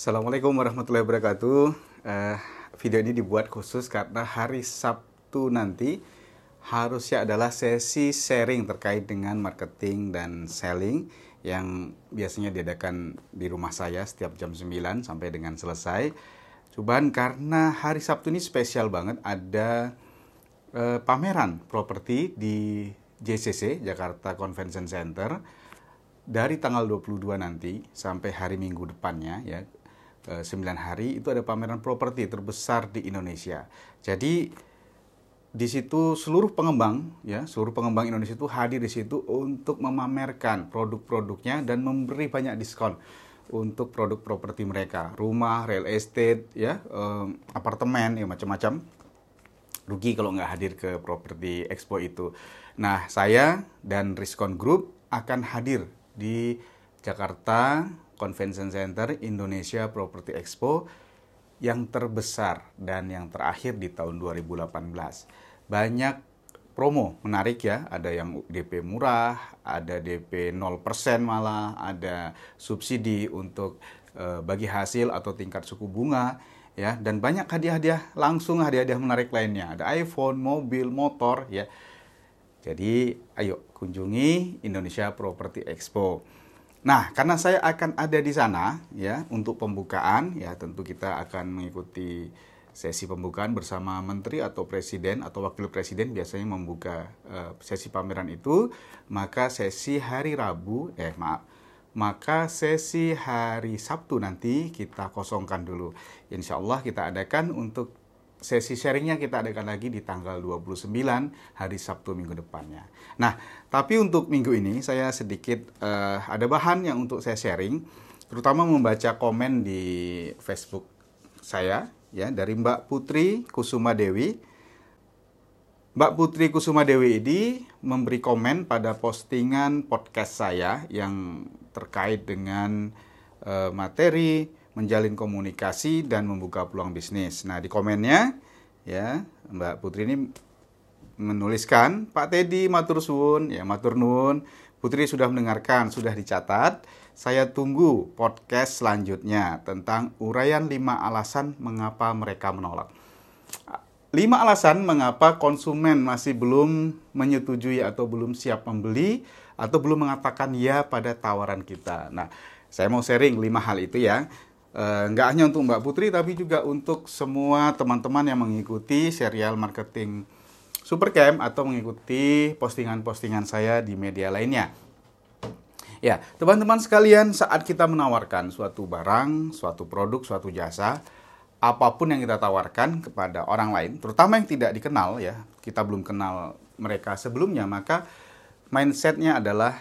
Assalamualaikum warahmatullahi wabarakatuh. Uh, video ini dibuat khusus karena hari Sabtu nanti harusnya adalah sesi sharing terkait dengan marketing dan selling yang biasanya diadakan di rumah saya setiap jam 9 sampai dengan selesai. Cuman karena hari Sabtu ini spesial banget ada uh, pameran properti di JCC Jakarta Convention Center dari tanggal 22 nanti sampai hari Minggu depannya ya 9 eh, hari itu ada pameran properti terbesar di Indonesia. Jadi di situ seluruh pengembang ya, seluruh pengembang Indonesia itu hadir di situ untuk memamerkan produk-produknya dan memberi banyak diskon untuk produk properti mereka, rumah, real estate, ya, um, apartemen, ya macam-macam. Rugi kalau nggak hadir ke properti expo itu. Nah, saya dan Riskon Group akan hadir di Jakarta Convention Center Indonesia Property Expo yang terbesar dan yang terakhir di tahun 2018. Banyak promo menarik ya, ada yang DP murah, ada DP 0% malah, ada subsidi untuk e, bagi hasil atau tingkat suku bunga ya dan banyak hadiah-hadiah langsung hadiah-hadiah menarik lainnya. Ada iPhone, mobil, motor ya. Jadi ayo kunjungi Indonesia Property Expo. Nah, karena saya akan ada di sana ya untuk pembukaan ya tentu kita akan mengikuti sesi pembukaan bersama menteri atau presiden atau wakil presiden biasanya membuka uh, sesi pameran itu, maka sesi hari Rabu eh maaf maka sesi hari Sabtu nanti kita kosongkan dulu. Insya Allah kita adakan untuk sesi sharingnya kita adakan lagi di tanggal 29 hari Sabtu minggu depannya. Nah, tapi untuk minggu ini saya sedikit uh, ada bahan yang untuk saya sharing, terutama membaca komen di Facebook saya ya dari Mbak Putri Kusuma Dewi. Mbak Putri Kusuma Dewi ini memberi komen pada postingan podcast saya yang terkait dengan uh, materi menjalin komunikasi dan membuka peluang bisnis. Nah, di komennya ya, Mbak Putri ini menuliskan, Pak Teddy matur suwun, ya matur nuwun. Putri sudah mendengarkan, sudah dicatat. Saya tunggu podcast selanjutnya tentang uraian 5 alasan mengapa mereka menolak. 5 alasan mengapa konsumen masih belum menyetujui atau belum siap membeli atau belum mengatakan ya pada tawaran kita. Nah, saya mau sharing 5 hal itu ya. Eh, nggak hanya untuk Mbak Putri tapi juga untuk semua teman-teman yang mengikuti serial marketing Supercamp atau mengikuti postingan-postingan saya di media lainnya. Ya, teman-teman sekalian, saat kita menawarkan suatu barang, suatu produk, suatu jasa, apa pun yang kita tawarkan kepada orang lain, terutama yang tidak dikenal ya, kita belum kenal mereka sebelumnya, maka mindsetnya adalah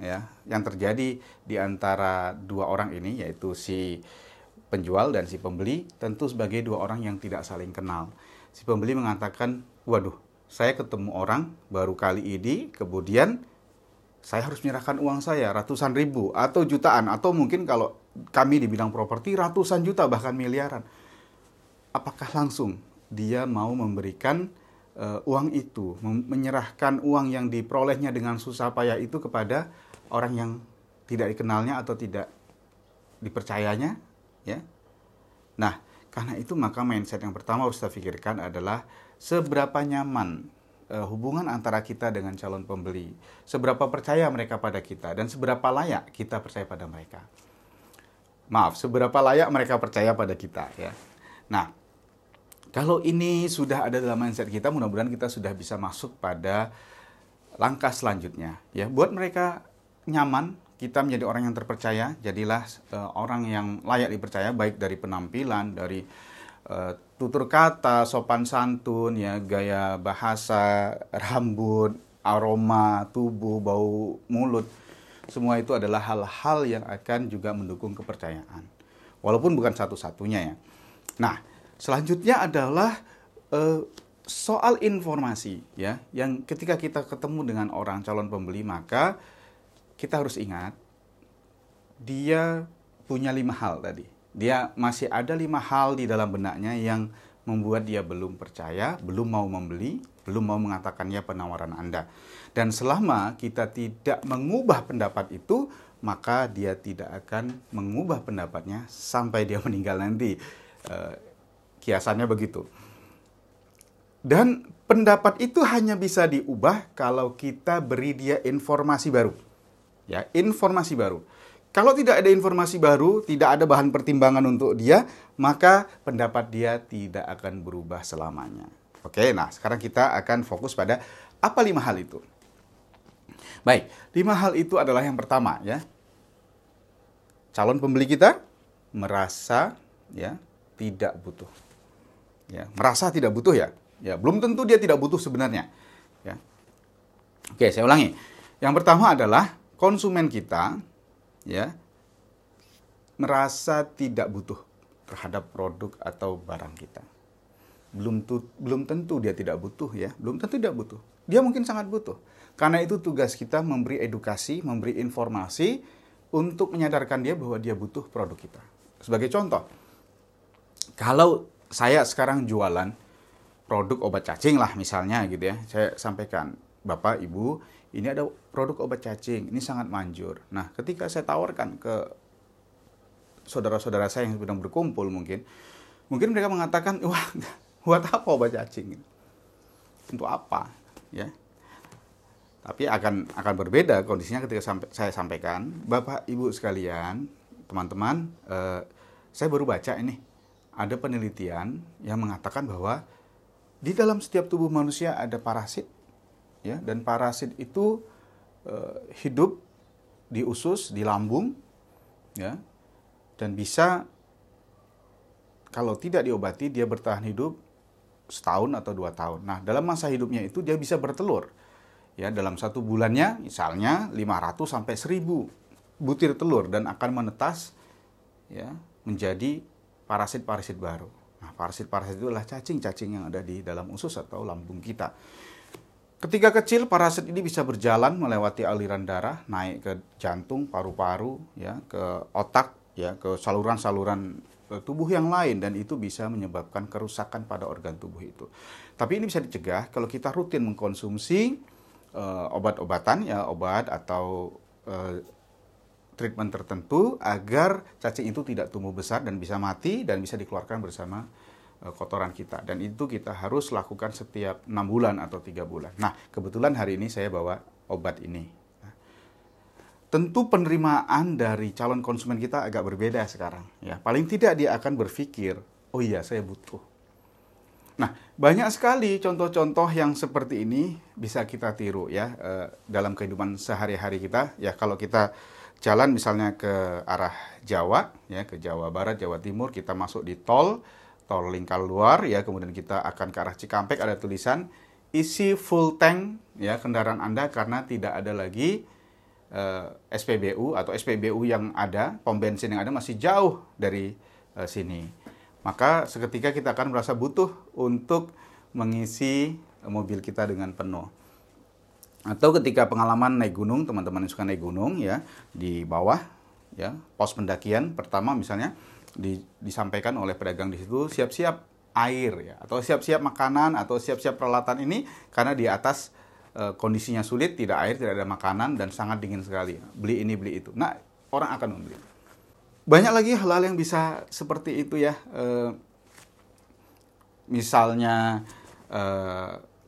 ya yang terjadi di antara dua orang ini yaitu si penjual dan si pembeli tentu sebagai dua orang yang tidak saling kenal. Si pembeli mengatakan, "Waduh, saya ketemu orang baru kali ini, kemudian saya harus menyerahkan uang saya ratusan ribu atau jutaan atau mungkin kalau kami di bidang properti ratusan juta bahkan miliaran." Apakah langsung dia mau memberikan uh, uang itu, menyerahkan uang yang diperolehnya dengan susah payah itu kepada orang yang tidak dikenalnya atau tidak dipercayanya ya. Nah karena itu maka mindset yang pertama harus kita pikirkan adalah seberapa nyaman uh, hubungan antara kita dengan calon pembeli seberapa percaya mereka pada kita dan seberapa layak kita percaya pada mereka. Maaf seberapa layak mereka percaya pada kita ya. Nah kalau ini sudah ada dalam mindset kita mudah-mudahan kita sudah bisa masuk pada langkah selanjutnya ya. Buat mereka nyaman, kita menjadi orang yang terpercaya, jadilah uh, orang yang layak dipercaya baik dari penampilan, dari uh, tutur kata, sopan santun, ya gaya bahasa, rambut, aroma tubuh, bau mulut. Semua itu adalah hal-hal yang akan juga mendukung kepercayaan. Walaupun bukan satu-satunya ya. Nah, selanjutnya adalah uh, soal informasi ya, yang ketika kita ketemu dengan orang calon pembeli maka kita harus ingat dia punya lima hal tadi. Dia masih ada lima hal di dalam benaknya yang membuat dia belum percaya, belum mau membeli, belum mau mengatakan ya penawaran Anda. Dan selama kita tidak mengubah pendapat itu, maka dia tidak akan mengubah pendapatnya sampai dia meninggal nanti. Uh, kiasannya begitu. Dan pendapat itu hanya bisa diubah kalau kita beri dia informasi baru. Ya, informasi baru. Kalau tidak ada informasi baru, tidak ada bahan pertimbangan untuk dia, maka pendapat dia tidak akan berubah selamanya. Oke, nah sekarang kita akan fokus pada apa lima hal itu. Baik, lima hal itu adalah yang pertama ya. Calon pembeli kita merasa ya tidak butuh. Ya, merasa tidak butuh ya. Ya, belum tentu dia tidak butuh sebenarnya. Ya. Oke, saya ulangi. Yang pertama adalah konsumen kita ya merasa tidak butuh terhadap produk atau barang kita. Belum tu, belum tentu dia tidak butuh ya, belum tentu tidak butuh. Dia mungkin sangat butuh. Karena itu tugas kita memberi edukasi, memberi informasi untuk menyadarkan dia bahwa dia butuh produk kita. Sebagai contoh, kalau saya sekarang jualan produk obat cacing lah misalnya gitu ya, saya sampaikan, Bapak, Ibu, ini ada produk obat cacing, ini sangat manjur. Nah, ketika saya tawarkan ke saudara-saudara saya yang sedang berkumpul mungkin, mungkin mereka mengatakan, wah, buat apa obat cacing? Untuk apa? Ya. Tapi akan akan berbeda kondisinya ketika sampai, saya sampaikan, Bapak Ibu sekalian, teman-teman, eh, saya baru baca ini ada penelitian yang mengatakan bahwa di dalam setiap tubuh manusia ada parasit ya dan parasit itu uh, hidup di usus di lambung ya dan bisa kalau tidak diobati dia bertahan hidup setahun atau dua tahun. Nah dalam masa hidupnya itu dia bisa bertelur ya dalam satu bulannya misalnya 500 sampai 1000 butir telur dan akan menetas ya menjadi parasit-parasit baru. Nah, parasit-parasit itu adalah cacing-cacing yang ada di dalam usus atau lambung kita. Ketika kecil, parasit ini bisa berjalan melewati aliran darah, naik ke jantung, paru-paru, ya, ke otak, ya, ke saluran-saluran e, tubuh yang lain dan itu bisa menyebabkan kerusakan pada organ tubuh itu. Tapi ini bisa dicegah kalau kita rutin mengkonsumsi uh, obat-obatan, ya, obat atau uh, treatment tertentu agar cacing itu tidak tumbuh besar dan bisa mati dan bisa dikeluarkan bersama kotoran kita dan itu kita harus lakukan setiap enam bulan atau tiga bulan. Nah kebetulan hari ini saya bawa obat ini. Nah, tentu penerimaan dari calon konsumen kita agak berbeda sekarang. Ya paling tidak dia akan berpikir, oh iya saya butuh. Nah banyak sekali contoh-contoh yang seperti ini bisa kita tiru ya eh, dalam kehidupan sehari-hari kita. Ya kalau kita jalan misalnya ke arah Jawa, ya ke Jawa Barat, Jawa Timur, kita masuk di tol tol lingkar luar ya kemudian kita akan ke arah Cikampek ada tulisan isi full tank ya kendaraan Anda karena tidak ada lagi uh, eh, SPBU atau SPBU yang ada pom bensin yang ada masih jauh dari uh, sini. Maka seketika kita akan merasa butuh untuk mengisi mobil kita dengan penuh. Atau ketika pengalaman naik gunung teman-teman yang suka naik gunung ya di bawah ya pos pendakian pertama misalnya di, disampaikan oleh pedagang di situ siap-siap air ya atau siap-siap makanan atau siap-siap peralatan ini karena di atas e, kondisinya sulit tidak air tidak ada makanan dan sangat dingin sekali. Beli ini beli itu. Nah orang akan membeli. Banyak lagi hal-hal yang bisa seperti itu ya e, misalnya e,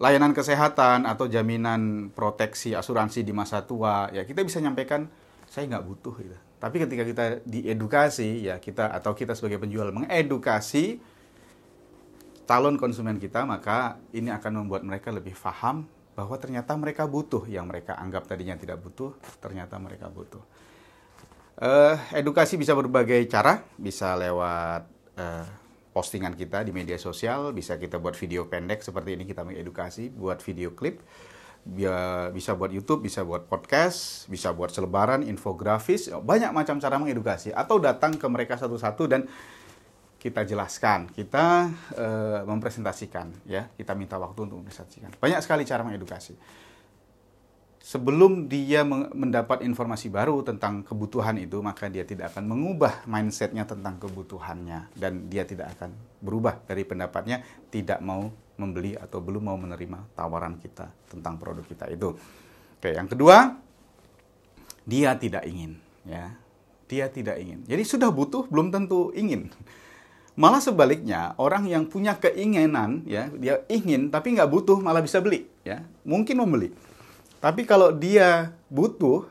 layanan kesehatan atau jaminan proteksi asuransi di masa tua. Ya kita bisa nyampaikan saya nggak butuh gitu tapi ketika kita diedukasi ya kita atau kita sebagai penjual mengedukasi calon konsumen kita maka ini akan membuat mereka lebih paham bahwa ternyata mereka butuh yang mereka anggap tadinya tidak butuh ternyata mereka butuh. Uh, edukasi bisa berbagai cara, bisa lewat uh, postingan kita di media sosial, bisa kita buat video pendek seperti ini kita mengedukasi, buat video klip bisa buat YouTube, bisa buat podcast, bisa buat selebaran, infografis, banyak macam cara mengedukasi atau datang ke mereka satu-satu dan kita jelaskan, kita e, mempresentasikan, ya, kita minta waktu untuk mempresentasikan. Banyak sekali cara mengedukasi. Sebelum dia mendapat informasi baru tentang kebutuhan itu, maka dia tidak akan mengubah mindsetnya tentang kebutuhannya dan dia tidak akan berubah dari pendapatnya tidak mau membeli atau belum mau menerima tawaran kita tentang produk kita itu. Oke, yang kedua, dia tidak ingin. ya. Dia tidak ingin. Jadi sudah butuh belum tentu ingin. Malah sebaliknya, orang yang punya keinginan ya, dia ingin tapi nggak butuh malah bisa beli ya. Mungkin membeli. Tapi kalau dia butuh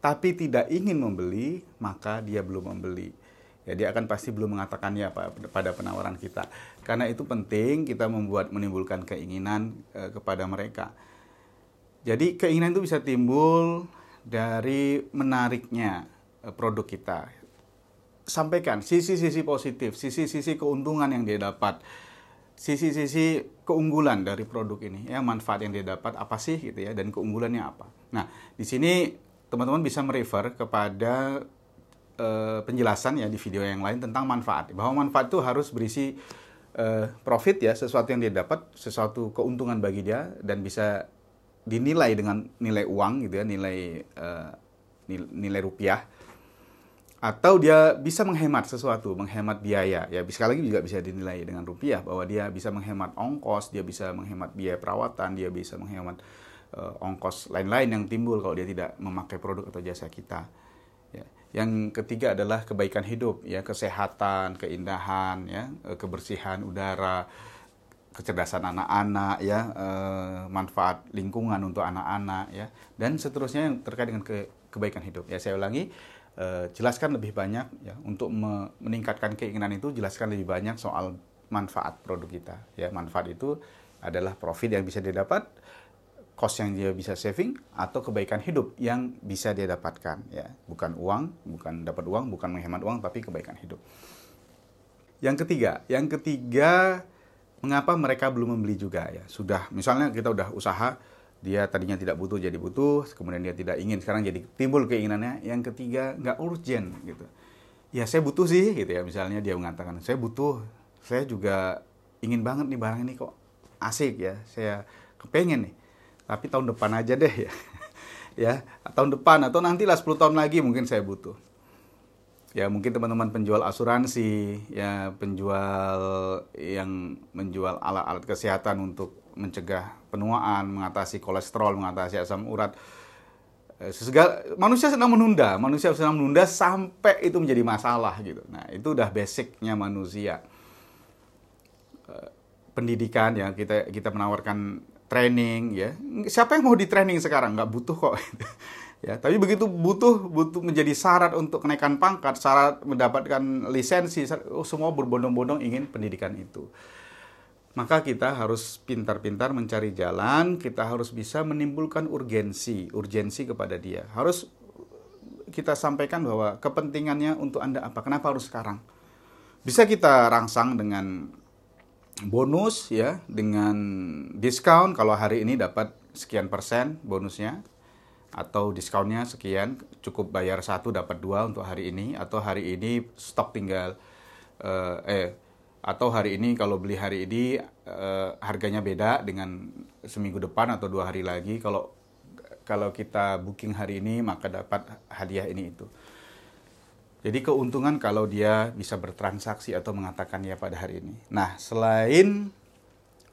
tapi tidak ingin membeli, maka dia belum membeli. Ya, dia akan pasti belum mengatakan ya pada penawaran kita. Karena itu penting kita membuat menimbulkan keinginan e, kepada mereka. Jadi keinginan itu bisa timbul dari menariknya e, produk kita. Sampaikan sisi-sisi positif, sisi-sisi keuntungan yang dia dapat, sisi-sisi keunggulan dari produk ini, ya manfaat yang dia dapat apa sih gitu ya, dan keunggulannya apa. Nah, di sini teman-teman bisa merefer kepada uh, penjelasan ya di video yang lain tentang manfaat. Bahwa manfaat itu harus berisi uh, profit ya, sesuatu yang dia dapat, sesuatu keuntungan bagi dia dan bisa dinilai dengan nilai uang gitu ya, nilai uh, nilai rupiah atau dia bisa menghemat sesuatu, menghemat biaya. Ya, sekali lagi juga bisa dinilai dengan rupiah bahwa dia bisa menghemat ongkos, dia bisa menghemat biaya perawatan, dia bisa menghemat ongkos lain-lain yang timbul kalau dia tidak memakai produk atau jasa kita. Ya. Yang ketiga adalah kebaikan hidup, ya. Kesehatan, keindahan, ya. Eh, kebersihan udara, kecerdasan anak-anak, ya. Uh, manfaat lingkungan untuk anak-anak, ya. Dan seterusnya yang terkait dengan ke kebaikan hidup. Ya saya ulangi Eh, jelaskan lebih banyak ya. Untuk me meningkatkan keinginan itu jelaskan lebih banyak soal manfaat produk kita. Ya manfaat itu adalah profit yang bisa didapat cost yang dia bisa saving atau kebaikan hidup yang bisa dia dapatkan ya bukan uang bukan dapat uang bukan menghemat uang tapi kebaikan hidup yang ketiga yang ketiga mengapa mereka belum membeli juga ya sudah misalnya kita udah usaha dia tadinya tidak butuh jadi butuh, kemudian dia tidak ingin, sekarang jadi timbul keinginannya. Yang ketiga nggak urgent gitu. Ya saya butuh sih gitu ya, misalnya dia mengatakan saya butuh, saya juga ingin banget nih barang ini kok asik ya, saya kepengen nih. Tapi tahun depan aja deh ya. ya, tahun depan atau nantilah 10 tahun lagi mungkin saya butuh. Ya mungkin teman-teman penjual asuransi, ya penjual yang menjual alat-alat kesehatan untuk mencegah penuaan, mengatasi kolesterol, mengatasi asam urat. Eh, segala, manusia sedang menunda, manusia sedang menunda sampai itu menjadi masalah gitu. Nah itu udah basicnya manusia. Eh, pendidikan ya kita kita menawarkan training ya. Siapa yang mau di training sekarang? Nggak butuh kok. ya tapi begitu butuh butuh menjadi syarat untuk kenaikan pangkat syarat mendapatkan lisensi oh, semua berbondong-bondong ingin pendidikan itu maka kita harus pintar-pintar mencari jalan, kita harus bisa menimbulkan urgensi, urgensi kepada dia. Harus kita sampaikan bahwa kepentingannya untuk Anda apa? Kenapa harus sekarang? Bisa kita rangsang dengan bonus ya, dengan diskon kalau hari ini dapat sekian persen bonusnya atau diskonnya sekian cukup bayar satu dapat dua untuk hari ini. Atau hari ini stok tinggal uh, eh atau hari ini kalau beli hari ini uh, harganya beda dengan seminggu depan atau dua hari lagi. Kalau kalau kita booking hari ini maka dapat hadiah ini itu jadi keuntungan kalau dia bisa bertransaksi atau mengatakan ya pada hari ini. Nah selain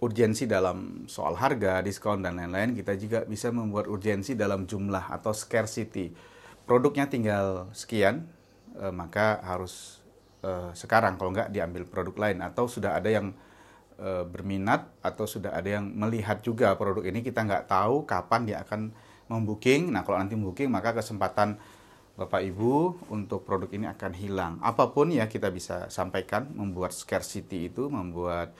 urgensi dalam soal harga diskon dan lain-lain kita juga bisa membuat urgensi dalam jumlah atau scarcity. Produknya tinggal sekian uh, maka harus uh, sekarang kalau nggak diambil produk lain. Atau sudah ada yang uh, berminat atau sudah ada yang melihat juga produk ini kita nggak tahu kapan dia akan membooking. Nah kalau nanti membooking maka kesempatan Bapak Ibu untuk produk ini akan hilang. Apa pun ya kita bisa sampaikan membuat scarcity itu membuat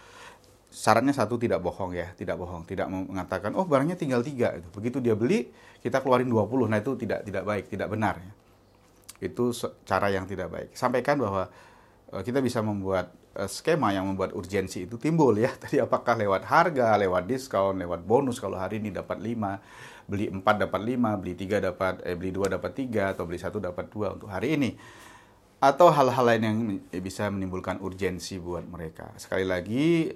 syaratnya satu tidak bohong ya tidak bohong. Tidak mengatakan oh barangnya tinggal tiga itu begitu dia beli kita keluarin 20 nah itu tidak tidak baik tidak benar ya. Itu cara yang tidak baik. Sampaikan bahwa Eh, kita bisa membuat uh, skema yang membuat urgensi itu timbul ya. Tadi apakah lewat harga, lewat diskon, lewat bonus kalau hari ini dapat 5, beli 4 dapat 5, beli 3 dapat eh beli 2 dapat 3 atau beli 1 dapat 2 untuk hari ini. Atau hal-hal lain yang bisa menimbulkan urgensi buat mereka. Sekali lagi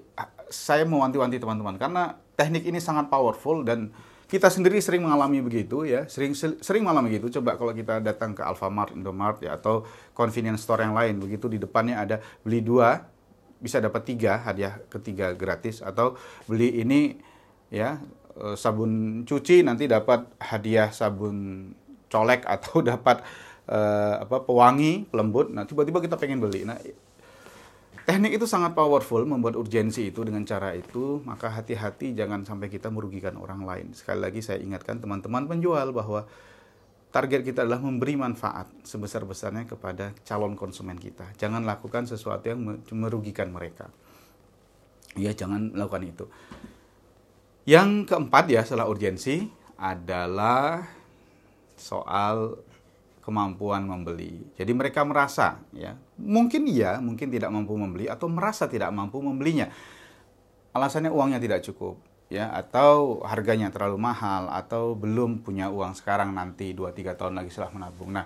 saya mewanti-wanti teman-teman karena teknik ini sangat powerful dan kita sendiri sering mengalami begitu ya, sering sering mengalami begitu. Coba kalau kita datang ke Alfamart, Indomart ya atau convenience store yang lain, begitu di depannya ada beli dua bisa dapat tiga hadiah ketiga gratis atau beli ini ya eh, sabun cuci nanti dapat hadiah sabun colek atau dapat uh, apa pewangi, pelembut. Nah, tiba-tiba kita pengen beli. Nah, teknik itu sangat powerful membuat urgensi itu dengan cara itu, maka hati-hati jangan sampai kita merugikan orang lain. Sekali lagi saya ingatkan teman-teman penjual bahwa target kita adalah memberi manfaat sebesar-besarnya kepada calon konsumen kita. Jangan lakukan sesuatu yang merugikan mereka. Ya, jangan melakukan itu. Yang keempat ya setelah urgensi adalah soal kemampuan membeli. Jadi mereka merasa ya, mungkin iya, mungkin tidak mampu membeli atau merasa tidak mampu membelinya. Alasannya uangnya tidak cukup ya atau harganya terlalu mahal atau belum punya uang sekarang nanti 2 3 tahun lagi setelah menabung. Nah,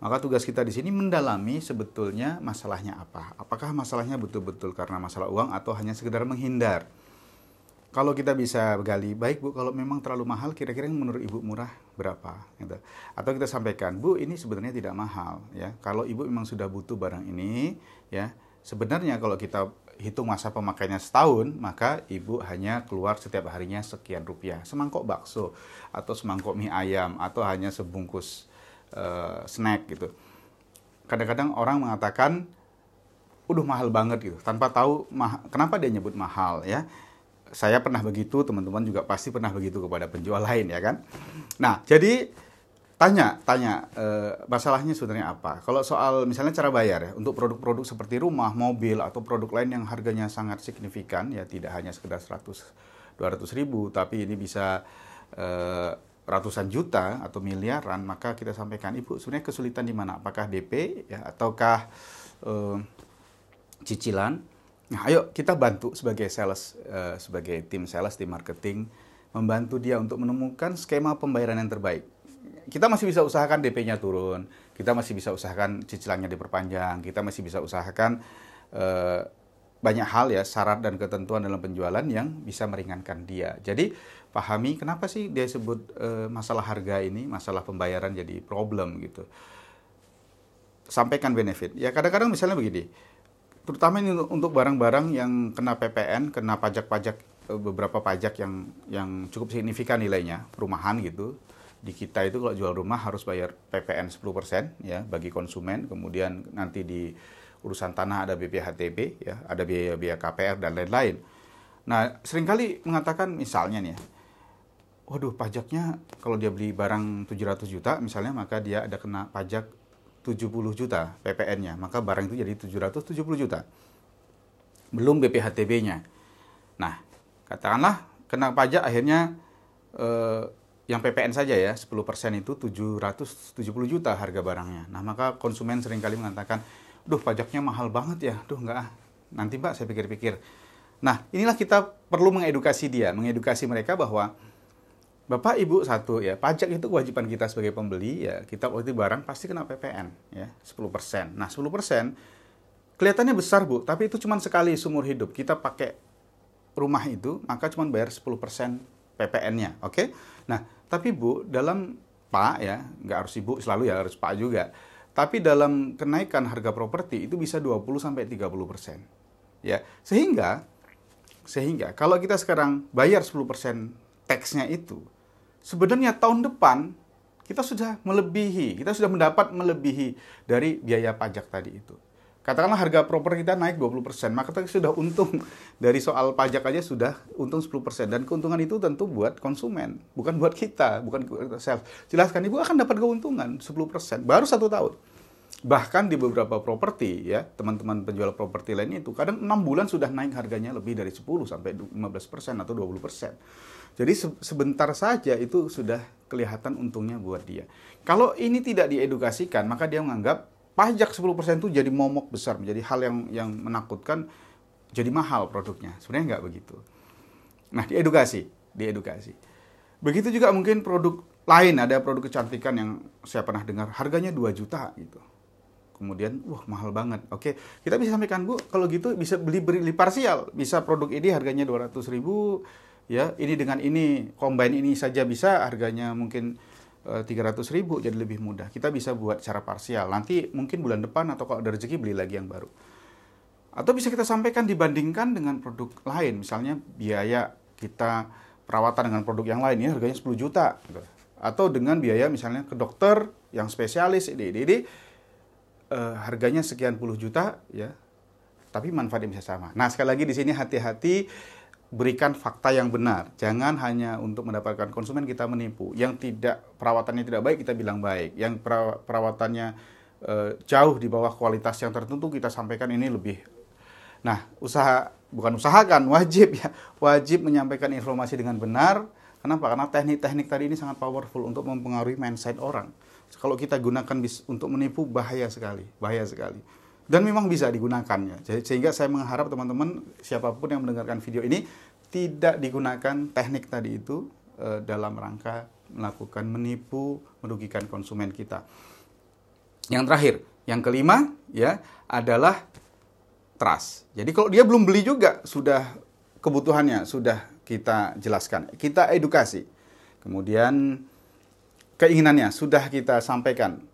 maka tugas kita di sini mendalami sebetulnya masalahnya apa. Apakah masalahnya betul-betul karena masalah uang atau hanya sekedar menghindar? Kalau kita bisa gali, baik Bu, kalau memang terlalu mahal, kira-kira menurut Ibu murah berapa? Gitu. Atau kita sampaikan, Bu, ini sebenarnya tidak mahal, ya. Kalau Ibu memang sudah butuh barang ini, ya, sebenarnya kalau kita hitung masa pemakaiannya setahun, maka Ibu hanya keluar setiap harinya sekian rupiah. Semangkok bakso, atau semangkok mie ayam, atau hanya sebungkus uh, snack gitu. Kadang-kadang orang mengatakan, udah mahal banget gitu, tanpa tahu kenapa dia nyebut mahal, ya saya pernah begitu, teman-teman juga pasti pernah begitu kepada penjual lain ya kan. Nah, jadi tanya, tanya e, masalahnya sebenarnya apa? Kalau soal misalnya cara bayar ya, untuk produk-produk seperti rumah, mobil atau produk lain yang harganya sangat signifikan ya tidak hanya sekedar 100 200 ribu, tapi ini bisa e, ratusan juta atau miliaran, maka kita sampaikan ibu sebenarnya kesulitan di mana? Apakah DP ya ataukah e, cicilan? Nah, ayo kita bantu sebagai sales, uh, sebagai tim sales, tim marketing, membantu dia untuk menemukan skema pembayaran yang terbaik. Kita masih bisa usahakan DP-nya turun, kita masih bisa usahakan cicilannya diperpanjang, kita masih bisa usahakan uh, banyak hal ya syarat dan ketentuan dalam penjualan yang bisa meringankan dia. Jadi pahami kenapa sih dia sebut uh, masalah harga ini, masalah pembayaran jadi problem gitu. Sampaikan benefit. Ya kadang-kadang misalnya begini terutama ini untuk barang-barang yang kena PPN, kena pajak-pajak eh, beberapa pajak yang yang cukup signifikan nilainya, perumahan gitu. Di kita itu kalau jual rumah harus bayar PPN 10% ya bagi konsumen, kemudian nanti di urusan tanah ada BPHTB ya, ada biaya-biaya KPR dan lain-lain. Nah, sering kali mengatakan misalnya nih ya, waduh pajaknya kalau dia beli barang 700 juta misalnya maka dia ada kena pajak 70 juta PPN-nya, maka barang itu jadi 770 juta. Belum BPHTB-nya. Nah, katakanlah kena pajak akhirnya eh, yang PPN saja ya, 10% itu 770 juta harga barangnya. Nah, maka konsumen sering kali mengatakan, "Duh, pajaknya mahal banget ya. Duh, enggak ah. Nanti Mbak saya pikir-pikir." Nah, inilah kita perlu mengedukasi dia, mengedukasi mereka bahwa Bapak Ibu satu ya, pajak itu kewajiban kita sebagai pembeli ya, kita waktu barang pasti kena PPN ya, 10%. Nah, 10% kelihatannya besar Bu, tapi itu cuma sekali seumur hidup. Kita pakai rumah itu, maka cuma bayar 10% PPN-nya, oke? Okay? Nah, tapi Bu, dalam Pak ya, nggak harus Ibu selalu ya, harus Pak juga. Tapi dalam kenaikan harga properti itu bisa 20 sampai 30%. Ya, sehingga sehingga kalau kita sekarang bayar 10% teksnya itu sebenarnya tahun depan kita sudah melebihi, kita sudah mendapat melebihi dari biaya pajak tadi itu. Katakanlah harga properti kita naik 20%, maka kita sudah untung dari soal pajak aja sudah untung 10%. Dan keuntungan itu tentu buat konsumen, bukan buat kita, bukan buat self. Jelaskan, Ibu akan dapat keuntungan 10%, baru satu tahun. Bahkan di beberapa properti ya, teman-teman penjual properti lainnya itu kadang 6 bulan sudah naik harganya lebih dari 10 sampai 15% atau 20%. Jadi sebentar saja itu sudah kelihatan untungnya buat dia. Kalau ini tidak diedukasikan, maka dia menganggap pajak 10% itu jadi momok besar, menjadi hal yang yang menakutkan, jadi mahal produknya. Sebenarnya nggak begitu. Nah, diedukasi, diedukasi. Begitu juga mungkin produk lain, ada produk kecantikan yang saya pernah dengar, harganya 2 juta gitu. Kemudian, wah mahal banget. Oke, kita bisa sampaikan, Bu, kalau gitu bisa beli beli parsial. Bisa produk ini harganya 200 ribu, ya ini dengan ini combine ini saja bisa harganya mungkin eh, tiga ratus ribu jadi lebih mudah. Kita bisa buat secara parsial. Nanti mungkin bulan depan atau kalau ada rezeki beli lagi yang baru. Atau bisa kita sampaikan dibandingkan dengan produk lain. Misalnya biaya kita perawatan dengan produk yang lain ini harganya 10 juta. Atau dengan biaya misalnya ke dokter yang spesialis ini ini, ini uh, harganya sekian puluh juta ya. Tapi manfaatnya bisa sama. Nah, sekali lagi di sini hati-hati berikan fakta yang benar. Jangan hanya untuk mendapatkan konsumen kita menipu. Yang tidak perawatannya tidak baik kita bilang baik. Yang perawatannya uh, jauh di bawah kualitas yang tertentu kita sampaikan ini lebih. Nah, usaha bukan usahakan, wajib ya. Wajib menyampaikan informasi dengan benar. Kenapa? Karena teknik-teknik tadi ini sangat powerful untuk mempengaruhi mindset orang. Kalau kita gunakan untuk menipu bahaya sekali, bahaya sekali dan memang bisa digunakannya. Sehingga saya mengharap teman-teman siapa pun yang mendengarkan video ini tidak digunakan teknik tadi itu e, dalam rangka melakukan menipu, merugikan konsumen kita. Yang terakhir, yang kelima ya adalah trust. Jadi kalau dia belum beli juga sudah kebutuhannya sudah kita jelaskan, kita edukasi. Kemudian keinginannya sudah kita sampaikan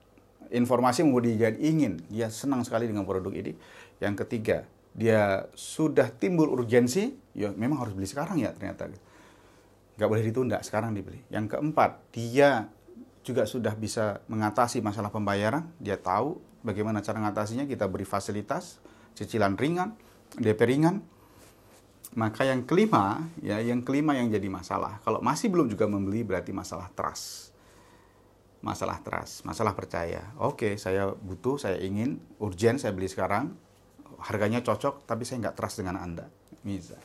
informasi membuat dia ingin, dia senang sekali dengan produk ini. Yang ketiga, dia sudah timbul urgensi, ya memang harus beli sekarang ya ternyata. Nggak boleh ditunda, sekarang dibeli. Yang keempat, dia juga sudah bisa mengatasi masalah pembayaran, dia tahu bagaimana cara mengatasinya, kita beri fasilitas, cicilan ringan, DP ringan. Maka yang kelima, ya yang kelima yang jadi masalah. Kalau masih belum juga membeli berarti masalah trust masalah trust, masalah percaya. Oke, saya butuh, saya ingin, urgent, saya beli sekarang, harganya cocok, tapi saya nggak trust dengan Anda. Bisa.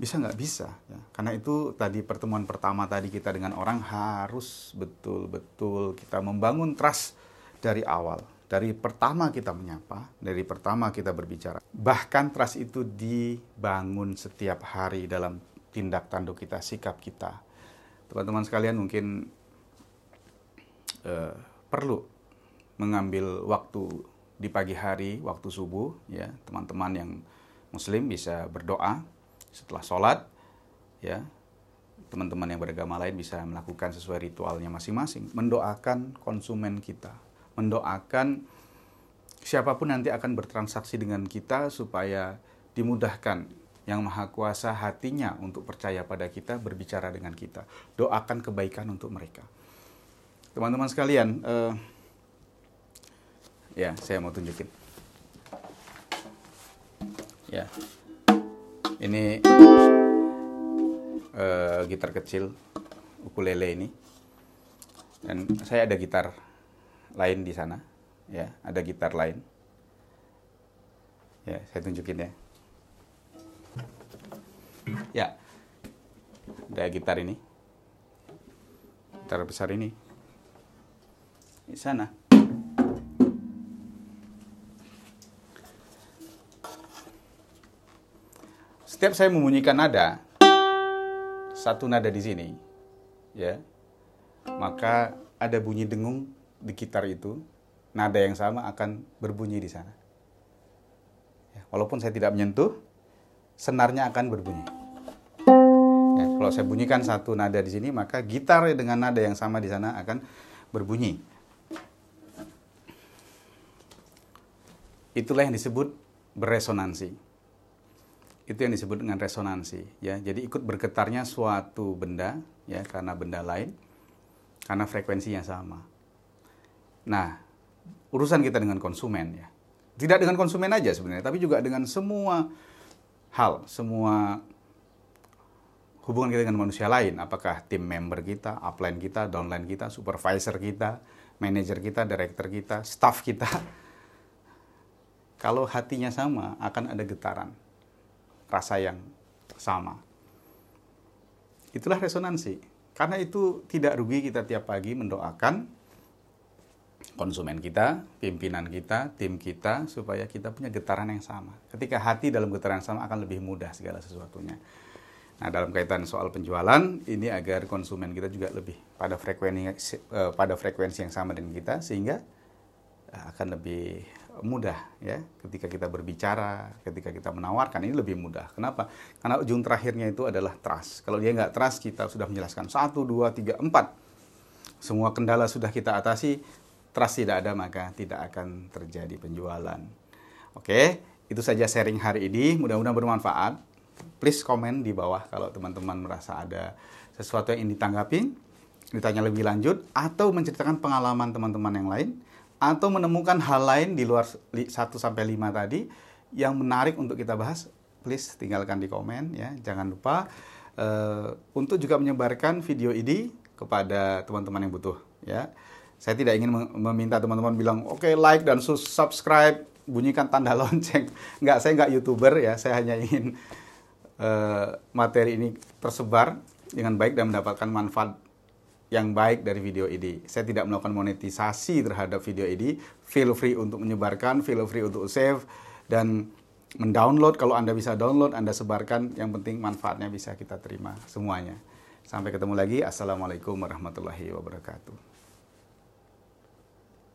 Bisa nggak bisa. Ya. Karena itu tadi pertemuan pertama tadi kita dengan orang harus betul-betul kita membangun trust dari awal. Dari pertama kita menyapa, dari pertama kita berbicara. Bahkan trust itu dibangun setiap hari dalam tindak tanduk kita, sikap kita. Teman-teman sekalian mungkin eh, perlu mengambil waktu di pagi hari, waktu subuh, ya. Teman-teman yang Muslim bisa berdoa setelah sholat, ya. Teman-teman yang beragama lain bisa melakukan sesuai ritualnya masing-masing, mendoakan konsumen kita, mendoakan siapa pun nanti akan bertransaksi dengan kita supaya dimudahkan. Yang maha kuasa hatinya untuk percaya pada kita, berbicara dengan kita. Doakan kebaikan untuk mereka teman-teman sekalian, uh, ya saya mau tunjukin. Ya, ini uh, gitar kecil ukulele ini, dan saya ada gitar lain di sana, ya ada gitar lain. Ya, saya tunjukin ya. Ya, ada gitar ini, gitar besar ini di sana. Setiap saya membunyikan nada, satu nada di sini, ya, maka ada bunyi dengung di gitar itu, nada yang sama akan berbunyi di sana. Ya, walaupun saya tidak menyentuh, senarnya akan berbunyi. Ya, kalau saya bunyikan satu nada di sini, maka gitar dengan nada yang sama di sana akan berbunyi. Itulah yang disebut beresonansi. Itu yang disebut dengan resonansi, ya. Jadi ikut bergetarnya suatu benda, ya, karena benda lain, karena frekuensinya sama. Nah, urusan kita dengan konsumen, ya. Tidak dengan konsumen aja sebenarnya, tapi juga dengan semua hal, semua hubungan kita dengan manusia lain. Apakah tim member kita, upline kita, downline kita, supervisor kita, manajer kita, director kita, staff kita, kalau hatinya sama, akan ada getaran. Rasa yang sama. Itulah resonansi. Karena itu tidak rugi kita tiap pagi mendoakan konsumen kita, pimpinan kita, tim kita, supaya kita punya getaran yang sama. Ketika hati dalam getaran yang sama akan lebih mudah segala sesuatunya. Nah, dalam kaitan soal penjualan, ini agar konsumen kita juga lebih pada frekuensi eh, pada frekuensi yang sama dengan kita, sehingga eh, akan lebih mudah ya ketika kita berbicara, ketika kita menawarkan ini lebih mudah. Kenapa? Karena ujung terakhirnya itu adalah trust. Kalau dia nggak trust, kita sudah menjelaskan satu, dua, tiga, empat. Semua kendala sudah kita atasi, trust tidak ada maka tidak akan terjadi penjualan. Oke, itu saja sharing hari ini. Mudah-mudahan bermanfaat. Please komen di bawah kalau teman-teman merasa ada sesuatu yang ingin ditanggapi ditanya lebih lanjut atau menceritakan pengalaman teman-teman yang lain atau menemukan hal lain di luar 1 sampai 5 tadi yang menarik untuk kita bahas, please tinggalkan di komen ya. Jangan lupa uh, untuk juga menyebarkan video ini kepada teman-teman yang butuh ya. Saya tidak ingin meminta teman-teman bilang oke okay, like dan subscribe, bunyikan tanda lonceng. Enggak, saya enggak YouTuber ya. Saya hanya ingin uh, materi ini tersebar dengan baik dan mendapatkan manfaat yang baik dari video ini. Saya tidak melakukan monetisasi terhadap video ini. Feel free untuk menyebarkan, feel free untuk save dan mendownload. Kalau Anda bisa download, Anda sebarkan. Yang penting manfaatnya bisa kita terima semuanya. Sampai ketemu lagi. Assalamualaikum warahmatullahi wabarakatuh.